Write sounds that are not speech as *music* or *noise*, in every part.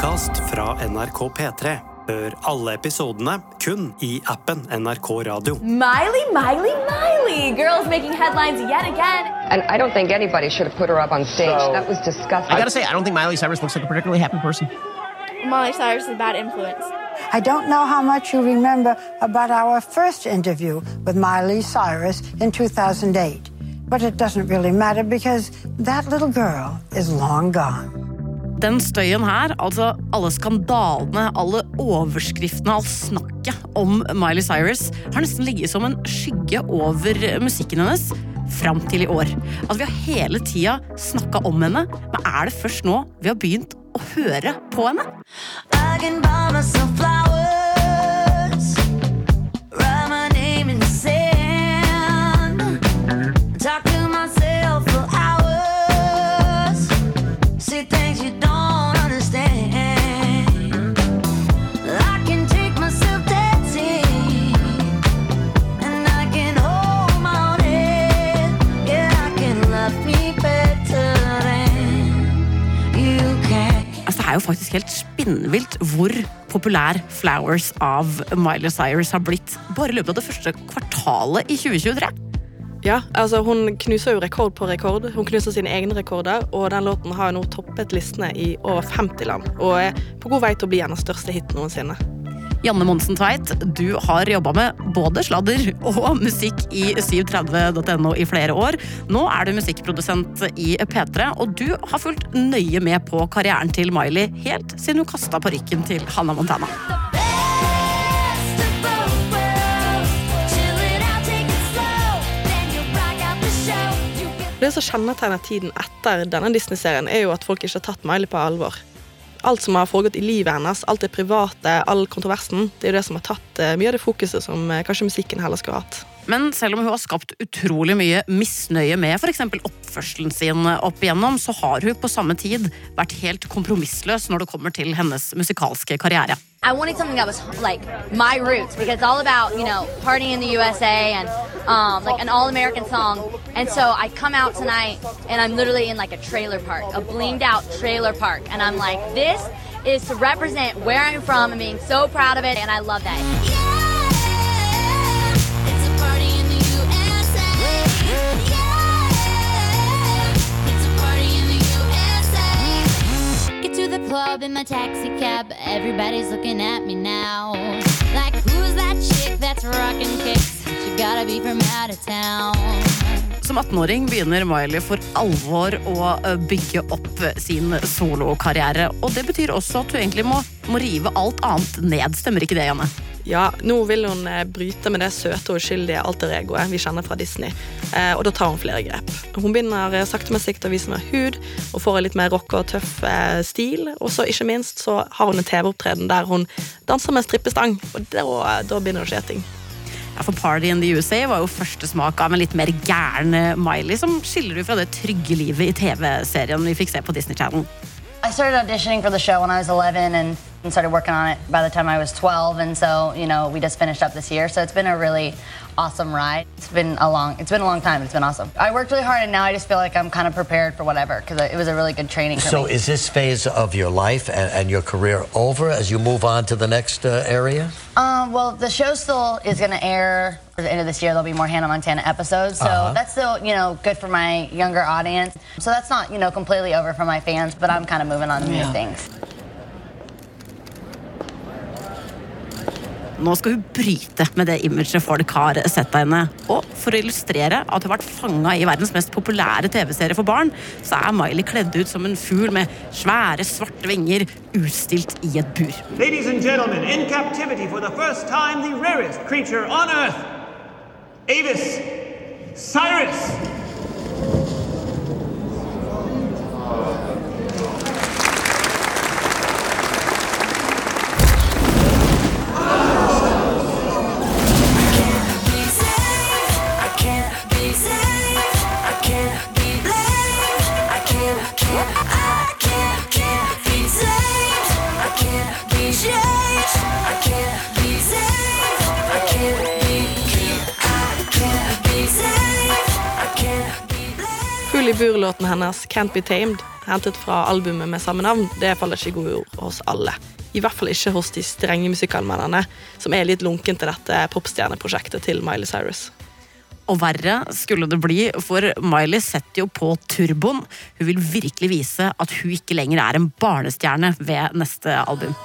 podkast fra NRK P3. Hør alle episodene kun i appen NRK Radio. Miley, Miley, Miley! Girls making headlines yet again. And I don't think anybody should have put her up on stage. that was disgusting. I gotta say, I don't think Miley Cyrus looks like a particularly happy person. Miley Cyrus is a bad influence. I don't know how much you remember about our first interview with Miley Cyrus in 2008, but it doesn't really matter because that little girl is long gone. Den støyen her, altså alle skandalene, alle overskriftene, all snakket om Miley Cyrus, har nesten ligget som en skygge over musikken hennes fram til i år. Altså, vi har hele tida snakka om henne, men er det først nå vi har begynt å høre på henne? I can buy myself flowers, er jo faktisk helt spinnvilt hvor populær Flowers av Miley Cyrus har blitt bare i løpet av det første kvartalet i 2023. Ja, altså Hun knuser jo rekord på rekord. Hun knuser sine egne rekorder. Og den låten har nå toppet listene i over 50 land. Og er på god vei til å bli hennes største hit noensinne. Janne Monsen Tveit, du har jobba med både sladder og musikk i 730.no i flere år. Nå er du musikkprodusent i P3, og du har fulgt nøye med på karrieren til Miley helt siden hun kasta parykken til Hannah Montana. Det som kjennetegner tiden etter denne Disney-serien, er jo at folk ikke har tatt Miley på alvor. Alt som har foregått i livet hennes, alt det private, all kontroversen, det er jo det som har tatt eh, mye av det fokuset som eh, kanskje musikken heller skulle hatt. Men selv om hun har skapt utrolig mye misnøye med f.eks. oppførselen sin opp igjennom, så har hun på samme tid vært helt kompromissløs når det kommer til hennes musikalske karriere. I wanted something that was like my roots because it's all about, you know, partying in the USA and um, like an all American song. And so I come out tonight and I'm literally in like a trailer park, a blinged out trailer park. And I'm like, this is to represent where I'm from and being so proud of it. And I love that. Yeah, it's a party in the USA. Yeah, club in my taxi cab. Everybody's looking at me now. Like, who's that chick that's rocking kicks? She gotta be from out of town. Som 18-åring begynner Miley for alvor å bygge opp sin solokarriere. Og det betyr også at hun egentlig må, må rive alt annet ned. Stemmer ikke det, Janne? Ja, nå vil hun eh, bryte med det søte og uskyldige alter egoet vi kjenner fra Disney. Eh, og da tar hun flere grep. Hun begynner eh, sakte, men sikkert å vise mer hud og får en litt mer rock og tøff stil. Og så ikke minst så har hun en TV-opptreden der hun danser med en strippestang. Og da, da begynner det å skje ting. Ja, for Party in the USA var jo første smak av en litt mer gæren Miley, som skiller du fra det trygge livet i TV-serien vi fikk se på Disney Channel. I started auditioning for the show when I was 11 and, and started working on it by the time I was 12. And so, you know, we just finished up this year. So it's been a really awesome ride. It's been a long, it's been a long time. It's been awesome. I worked really hard and now I just feel like I'm kind of prepared for whatever because it was a really good training So me. is this phase of your life and, and your career over as you move on to the next uh, area? Um, well, the show still is going to air at the end of this year. There'll be more Hannah Montana episodes, so Uh-huh. that's still you know good for my younger audience. So that's not you know completely over for my fans, but I'm kind of moving on to new things. Nå skal hun bryte med det imaget folk har sett av henne. Og for å illustrere at hun har vært fanga i verdens mest populære TV-serie for barn, så er Miley kledd ut som en fugl med svære, svarte vinger utstilt i et bur. Ladies and gentlemen, in captivity for the first time, the rarest creature on Earth, Avis Cyrus. Julie bur-låten hennes 'Can't Be Tamed', hentet fra albumet med samme navn, det faller ikke i gode ord hos alle. I hvert fall ikke hos de strenge musikkanmelderne, som er litt lunken til dette popstjerneprosjektet til Miley Cyrus. Og verre skulle det bli, for Miley setter jo på turboen. Hun vil virkelig vise at hun ikke lenger er en barnestjerne ved neste album.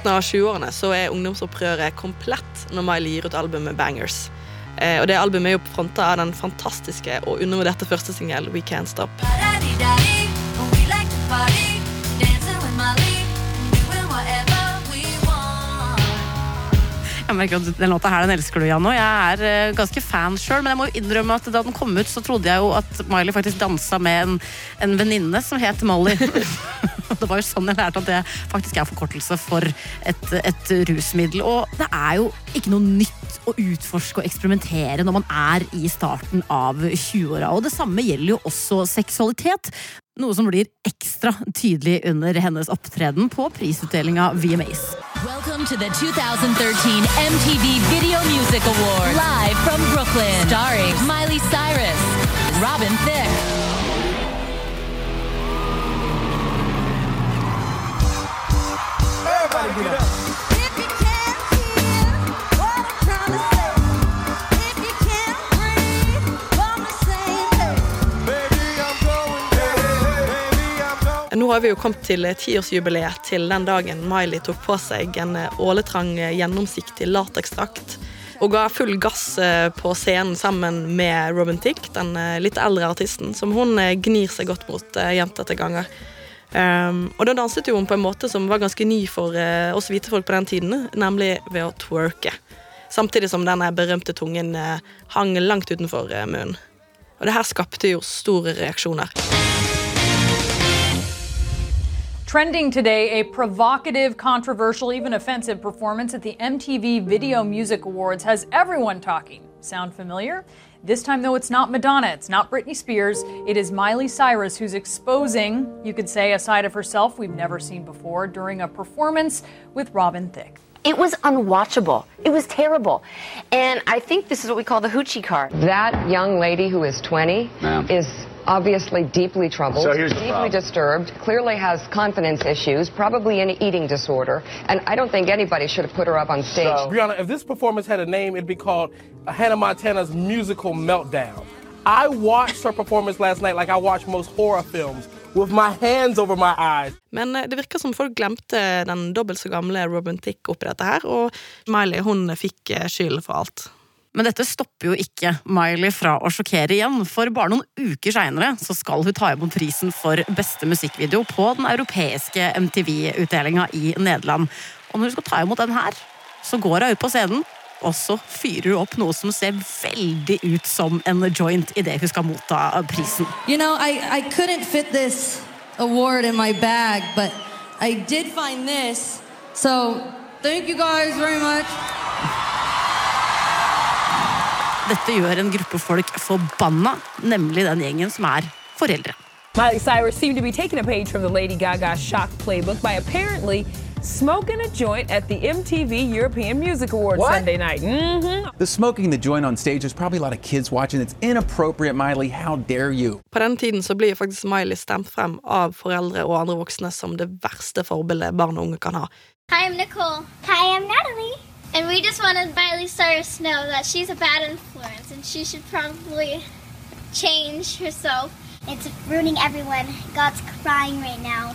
I starten av 20-årene så er ungdomsopprøret komplett når Miley gir ut albumet Bangers. Eh, og det albumet er jo fronta av den fantastiske og undervurderte første singel We Can't Stop. Jeg merker at Den låta her, den elsker du, Jan. Og jeg er eh, ganske fan sjøl, men jeg må jo innrømme at da den kom ut, så trodde jeg jo at Miley faktisk dansa med en, en venninne som het Molly. *laughs* det var jo sånn jeg lærte at det faktisk er forkortelse for et, et rusmiddel. Og det er jo ikke noe nytt å utforske og eksperimentere når man er i starten av 20-åra. Og det samme gjelder jo også seksualitet. Noe som blir ekstra tydelig under hennes opptreden på prisutdelinga VMAs. Welcome to the 2013 MTV Video Music Awards. Live from Brooklyn. Starring Miley Cyrus, Robin Thicke. Everybody get up. Nå har vi jo kommet til tiårsjubileet til den dagen Miley tok på seg en åletrang, gjennomsiktig lateksdrakt og ga full gass eh, på scenen sammen med Robin Tick, den eh, litt eldre artisten, som hun eh, gnir seg godt mot gjentatte ganger. Um, og da danset jo hun på en måte som var ganske ny for uh, oss hvite folk på den tiden, nemlig ved å twerke. Samtidig som denne berømte tungen uh, hang langt utenfor uh, munnen. Og det her skapte jo store reaksjoner. Trending today, a provocative, controversial, even offensive performance at the MTV Video Music Awards has everyone talking. Sound familiar? This time, though, it's not Madonna, it's not Britney Spears, it is Miley Cyrus who's exposing, you could say, a side of herself we've never seen before during a performance with Robin Thicke. It was unwatchable. It was terrible. And I think this is what we call the hoochie card. That young lady who is 20 is obviously deeply troubled, So here's the deeply problem. disturbed, clearly has confidence issues, probably an eating disorder, and I don't think anybody should have put her up on stage. Brianna, if this performance had a name, it'd be called Hannah Montana's Musical Meltdown. I watched her performance last night like I watch most horror films, with my hands over my eyes. Men eh, det virker som folk glemte den dobbelt så gamle Robin Tick oppi dette her, og Miley hun fikk eh, skylden for alt. Men dette stopper jo ikke Miley fra å sjokkere igjen, for bare noen uker seinere skal hun ta imot prisen for beste musikkvideo på den europeiske MTV-utdelinga i Nederland. Og når hun skal ta imot den her, så går hun ut på scenen, og så fyrer hun opp noe som ser veldig ut som en joint idet hun skal motta prisen. You know, I, I fit this award in my bag, but I did find this. So, thank you guys very much. Dette gjør en gruppe folk forbanna, nemlig den gjengen som er foreldre. Miley Cyrus seemed to be taking a page from the Lady Gaga shock playbook by apparently smoking a joint at the MTV European Music Awards What? Sunday night. hmm The smoking the joint on stage, there's probably a lot of kids watching. It's inappropriate, Miley. How dare you? På den tiden så blir faktisk Miley stemt frem av foreldre og andre voksne som det verste forbildet barn og unge kan ha. Hi, I'm Nicole. Hi, I'm Natalie. And we just wanted Miley Cyrus to know that she's a bad influence and she should probably change herself. It's ruining everyone. God's crying right now.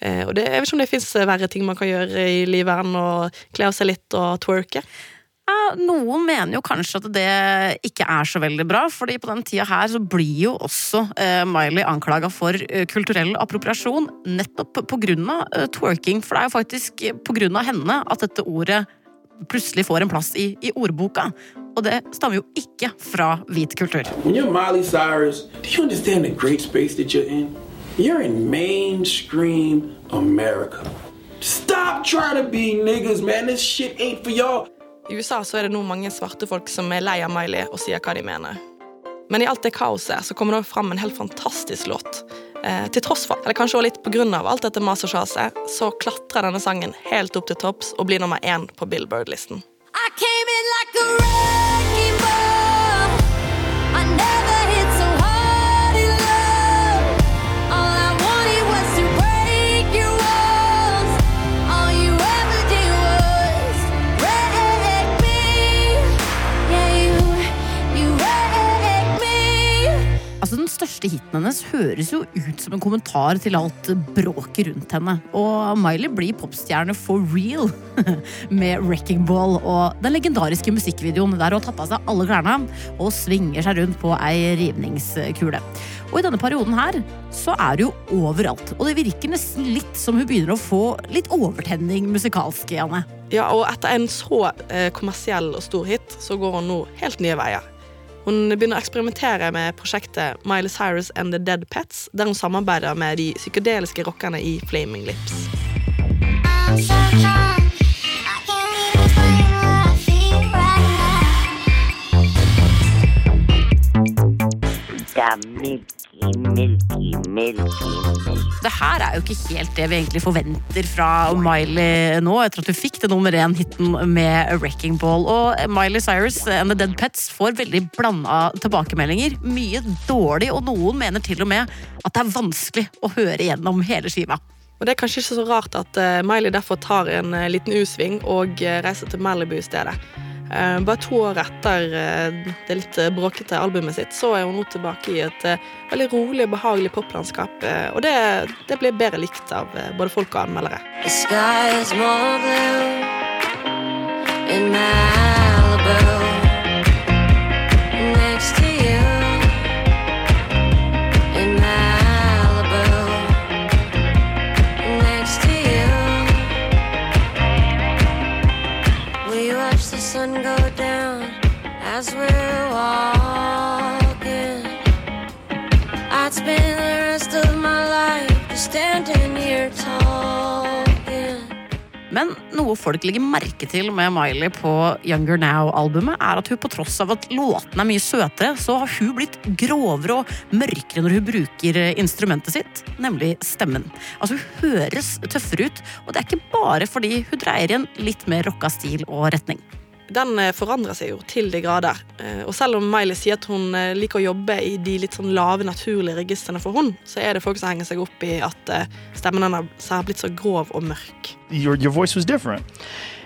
Eh, og det, jeg vet ikke om det fins verre ting man kan gjøre i livet enn å kle av seg litt og twerke. Ja, noen mener jo kanskje at det ikke er så veldig bra, fordi på den tida her så blir jo også eh, Miley anklaga for eh, kulturell appropriasjon nettopp av eh, twerking. For det er jo faktisk av henne at dette ordet plutselig får en plass i, i ordboka. og det stammer jo ikke fra hvit kultur. Miley Cyrus, do you understand the great space that you're in? You're in mainstream America. Stop trying to be niggas, man. This shit ain't for y'all. I USA så er det nå mange svarte folk som er lei av Miley og sier hva de mener. Men i alt det kaoset så kommer det fram en helt fantastisk låt. Eh, til tross for, eller kanskje også litt av alt dette mas og sjaset, så klatrer denne sangen helt opp til topps og blir nummer én på Billboard-listen. I came in like a største hiten hennes høres jo ut som en kommentar til alt bråket rundt henne. Og Miley blir popstjerne for real *laughs* med Wrecking Ball og den legendariske musikkvideoen der hun har tatt av seg alle klærne og svinger seg rundt på ei rivningskule. Og i denne perioden her så er det jo overalt. Og det virker nesten litt som hun begynner å få litt overtenning musikalsk, Janne. Ja, og etter en så eh, kommersiell og stor hit, så går hun nå helt nye veier. Hun begynner å eksperimentere med prosjektet Miley Cyrus and The Dead Pets, der hun samarbeider med de psykedeliske rockerne i Flaming Lips. Milky, Det her er jo ikke helt det vi egentlig forventer fra Miley nå, etter at hun fikk det nummer én-hiten med Wrecking Ball. Og Miley Cyrus and The Dead Pets får veldig blanda tilbakemeldinger. Mye dårlig, og noen mener til og med at det er vanskelig å høre gjennom hele skiva. Og Det er kanskje ikke så rart at eh, Miley derfor tar en eh, liten U-sving og eh, reiser til Malibu i stedet. Eh, bare to år etter eh, det litt eh, bråkete albumet sitt, så er hun nå tilbake i et veldig rolig og behagelig poplandskap. Og det, det blir bedre likt av både folk og anmeldere. The sky is more blue in Malibu. Men noe folk legger merke til med Miley på Younger Now-albumet, er at hun på tross av at låtene er mye søtere, så har hun blitt grovere og mørkere når hun bruker instrumentet sitt, nemlig stemmen. Altså Hun høres tøffere ut, og det er ikke bare fordi hun dreier i en litt mer rocka stil og retning. Den eh, forandrer seg jo til de grader. Eh, Og selv om Miley sier at hun eh, liker å jobbe i de litt sånn lave, naturlige registrene for hun, så er det folk som henger seg opp i at stemmen hennes har blitt så grov og mørk. Your your voice was different.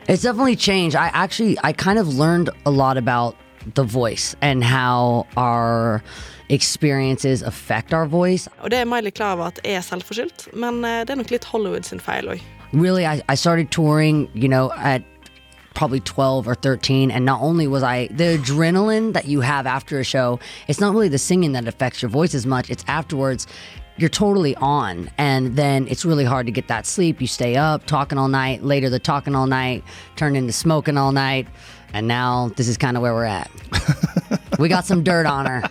It's definitely changed. I actually I kind of learned a lot about the voice and how our experiences affect our voice. Og det er Miley klar over at er selvforskyldt, men det er nok litt Hollywood sin feil òg. Really, I, I started touring, you know, at probably 12 or 13 and not only was I the adrenaline that you have after a show, it's not really the singing that affects your voice as much, it's afterwards you're totally on and then it's really hard to get that sleep. You stay up talking all night, later the talking all night turned into smoking all night and now this is kind of where we're at. *laughs* we got some dirt on her.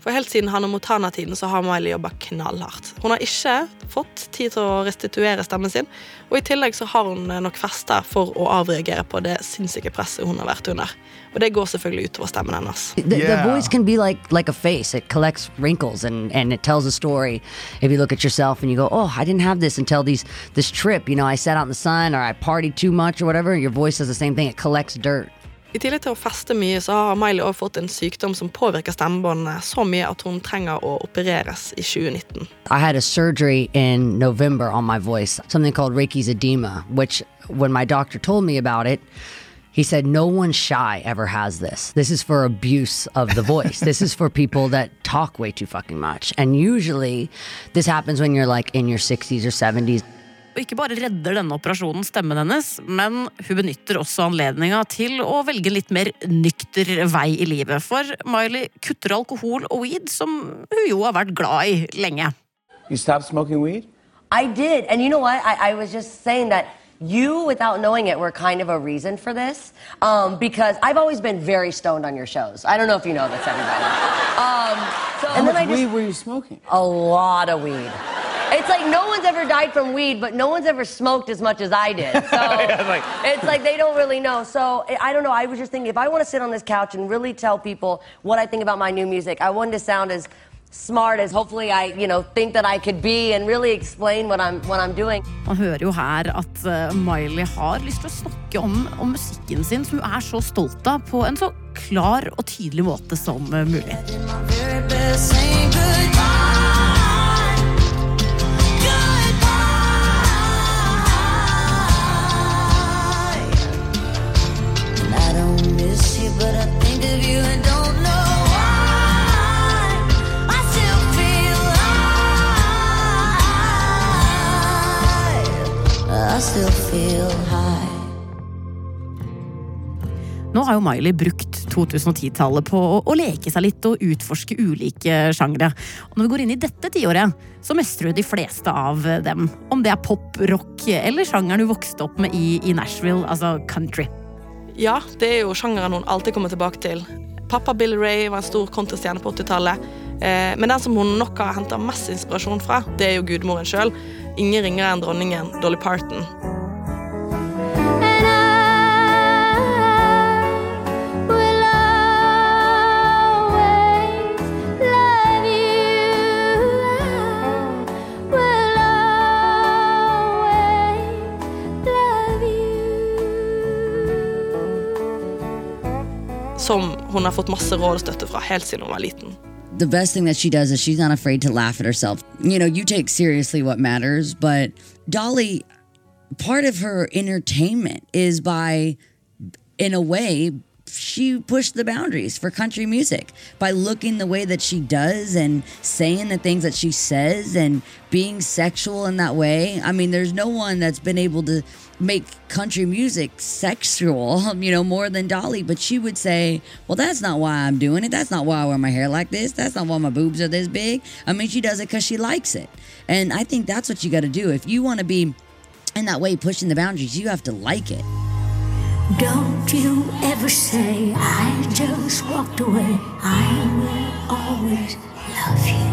For helt siden Hannah Montana-tiden så har Miley jobba knallhardt. Hun har ikke fått tid til å restituere stemmen sin, og i tillegg så har hun nok fester for å avreagere på det sinnssyke presset hun har vært under. Og det går selvfølgelig utover stemmen hennes. The, the voice can be like like a face. It collects wrinkles and, and it tells a story. If you look at yourself and you go, "Oh, I didn't have this until these this trip. You know, I sat out in the sun or I partied too much or whatever." Your voice does the same thing. It collects dirt. I tillegg til å feste mye, så har Miley også fått en sykdom som påvirker stemmebåndene så mye at hun trenger å opereres i 2019. I had a surgery in November on my voice, something called Reiki's edema, which when my doctor told me about it, he said, No one shy ever has this. This is for abuse of the voice. this is for people that talk way too fucking much. And usually this happens when you're like in your 60s or 70s. Og ikke bare redder denne operasjonen stemmen hennes, men hun benytter også anledninga til å velge en litt mer nykter vei i livet. For Miley kutter alkohol og weed, som hun jo har vært glad i lenge. You stopped smoking weed? I did. And you know what? I, I was just saying that you, without knowing it, were kind of a reason for this. Um, because I've always been very stoned on your shows. I don't know if you know this, everybody. Um, so, How much weed were you smoking? A lot of weed. It's like no one's ever died from weed, but no one's ever smoked as much as I did. *laughs* So Yeah, like- it's like they don't really know. So I I don't know. I was just thinking if I want to sit on this couch and really tell people what I think about my new music, I wanted to sound as smart as hopefully I, you know, think that I could be and really explain what I'm what I'm doing. Man hører jo her at eh, Miley har lyst til å snakke om, om musikken sin, som hun er så stolt av, på en så klar og tydelig måte som eh, mulig. Har jo Miley brukt 2010-tallet på å, å leke seg litt og utforske ulike sjangre. Og når vi går inn i dette tiåret, så mestrer hun de fleste av dem. Om det er pop, rock eller sjangeren hun vokste opp med i, i Nashville, altså country. Ja, det er jo sjangeren hun alltid kommer tilbake til. Pappa Bill Ray var en stor countrystjerne på 80-tallet. Eh, men den som hun nok har henta mest inspirasjon fra, det er jo gudmoren sjøl. Ingen ringere enn dronningen Dolly Parton. Som hun har fått masse råd og støtte fra helt siden hun var liten. the best thing that she does is she's not afraid to laugh at herself. You know, you take seriously what matters, but Dolly, part of her entertainment is by, in a way, she pushed the boundaries for country music by looking the way that she does and saying the things that she says and being sexual in that way. I mean, there's no one that's been able to make country music sexual, *laughs* you know, more than Dolly. But she would say, Well, that's not why I'm doing it. That's not why I wear my hair like this. That's not why my boobs are this big. I mean, she does it because she likes it. And I think that's what you got to do. If you want to be in that way pushing the boundaries, you have to like it. Don't you ever say I just walked away. I will always love you.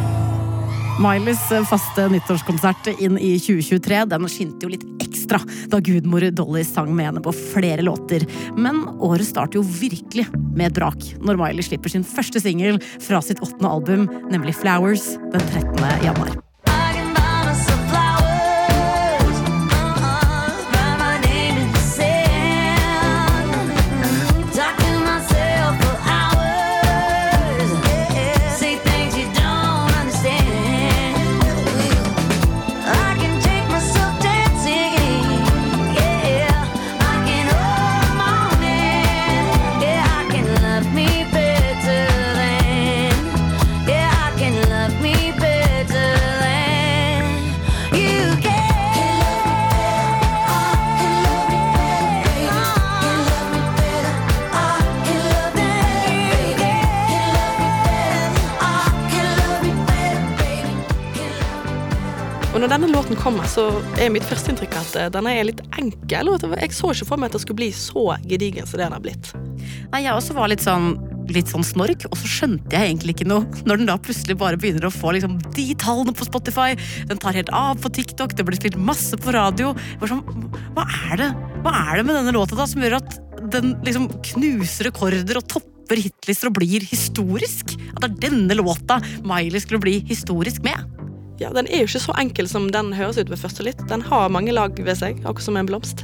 Mileys eh, faste nyttårskonsert inn i 2023 den skinte jo litt ekstra da gudmor Dolly sang med henne på flere låter. Men året starter jo virkelig med et brak når Miley slipper sin første singel fra sitt åttende album, nemlig Flowers, den 13. januar. Og når denne låten kommer, så er mitt førsteinntrykk at den denne er litt enkel. Jeg så ikke for meg at det skulle bli så gedigen som det den har blitt. Nei, jeg også var litt sånn litt sånn snork, og så skjønte jeg egentlig ikke noe *laughs* når den da plutselig bare begynner å få liksom de tallene på Spotify. Den tar helt av på TikTok, det blir spilt masse på radio. Sånn, hva er det Hva er det med denne låta da som gjør at den liksom knuser rekorder og topper hitlister og blir historisk? At det er denne låta Miley skulle bli historisk med? Ja, Den er jo ikke så enkel som den høres ut ved første litt. Den har mange lag ved seg, akkurat som en blomst.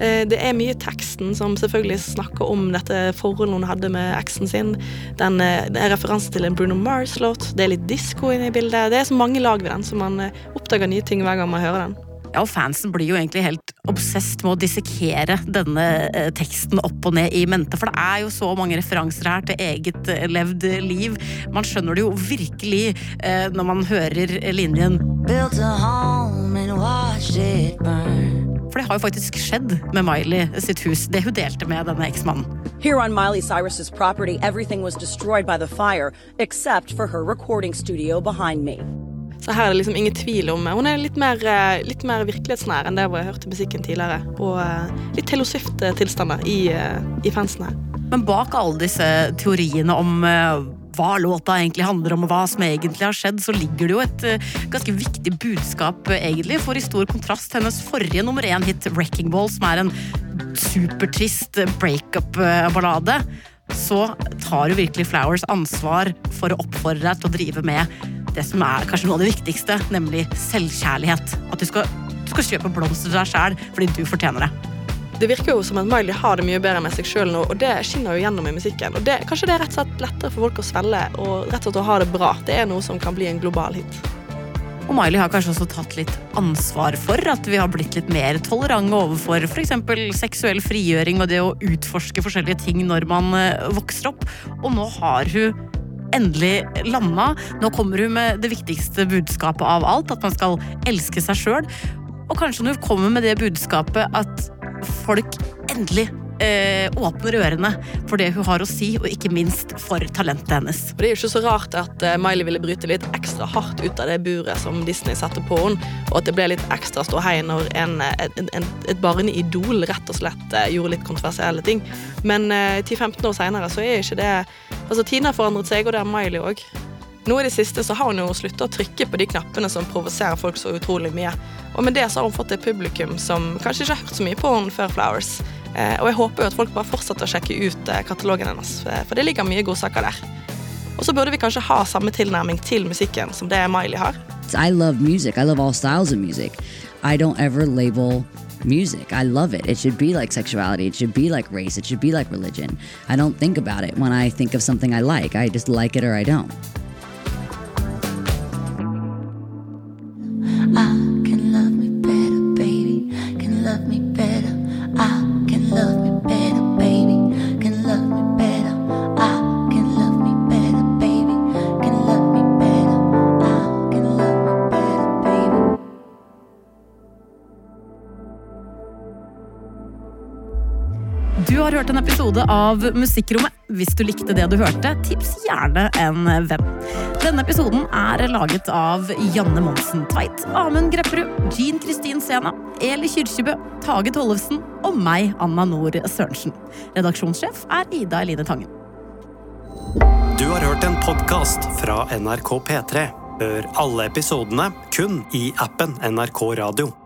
Eh, Det er mye teksten som selvfølgelig snakker om dette forholdet hun hadde med eksen sin. Den eh, er referanse til en Bruno Mars-låt. Det er litt disko inne i bildet. Det er så mange lag ved den, så man eh, oppdager nye ting hver gang man hører den. Ja, og Fansen blir jo egentlig helt obsesst med å dissekere denne eh, teksten opp og ned i mente. For det er jo så mange referanser her til eget eh, levd liv. Man skjønner det jo virkelig eh, når man hører linjen Built a home and watched it burn. For det har jo faktisk skjedd med Miley sitt hus, det hun delte med denne eksmannen. Here on Miley Cyrus's property, everything was destroyed by the fire except for her recording studio behind me. Så her er det liksom ingen tvil om Hun er litt mer, eh, litt mer virkelighetsnær enn det jeg hørte musikken tidligere. Og eh, litt Taylor Swift-tilstander i, eh, i fansene. Men bak alle disse teoriene om eh, hva låta egentlig handler om, og hva som egentlig har skjedd, så ligger det jo et eh, ganske viktig budskap, eh, egentlig. For i stor kontrast hennes forrige nummer én-hit, 'Wrecking Ball', som er en supertrist eh, breakup-ballade, så tar jo virkelig Flowers ansvar for å oppfordre deg til å drive med det som er kanskje noe av det viktigste, nemlig selvkjærlighet. At du skal, du skal kjøpe blomster til deg sjæl fordi du fortjener det. Det virker jo som at Miley har det mye bedre med seg sjøl nå, og det skinner jo gjennom i musikken. Og det, Kanskje det er rett og slett lettere for folk å svelge og rett og slett å ha det bra. Det er noe som kan bli en global hit. Og Miley har kanskje også tatt litt ansvar for at vi har blitt litt mer tolerante overfor f.eks. seksuell frigjøring og det å utforske forskjellige ting når man eh, vokser opp. Og nå har hun endelig landa. Nå kommer hun med det viktigste budskapet av alt, at man skal elske seg sjøl. Og kanskje hun kommer med det budskapet at folk endelig eh, åpner ørene for det hun har å si, og ikke minst for talentet hennes. Og Det er jo ikke så rart at eh, Miley ville bryte litt ekstra hardt ut av det buret som Disney satte på henne, og at det ble litt ekstra ståhei når en, en, en, et barneidol rett og slett eh, gjorde litt kontroversielle ting. Men eh, 10-15 år seinere så er ikke det Altså, Tina har forandret seg, og det har Miley òg. Nå i det siste så har hun jo slutta å trykke på de knappene som provoserer folk så utrolig mye. Og med det så har hun fått et publikum som kanskje ikke har hørt så mye på henne før Flowers. Eh, og jeg håper jo at folk bare fortsetter å sjekke ut eh, katalogen hennes, eh, for det ligger mye godsaker der. Og så burde vi kanskje ha samme tilnærming til musikken som det Miley har. I love music. I love all styles of music. I don't ever label music. I love it. It should be like sexuality. It should be like race. It should be like religion. I don't think about it when I think of something I like. I just like it or I don't. Episode av Musikkrommet. Hvis du likte det du hørte, tips gjerne en venn. Denne episoden er laget av Janne Monsen Tveit, Amund Grepperud, Jean Kristin Sena, Eli Kyrkjebø, Tage Tollefsen og meg, Anna Nord Sørensen. Redaksjonssjef er Ida Eline Tangen. Du har hørt en podkast fra NRK P3. Hør alle episodene kun i appen NRK Radio.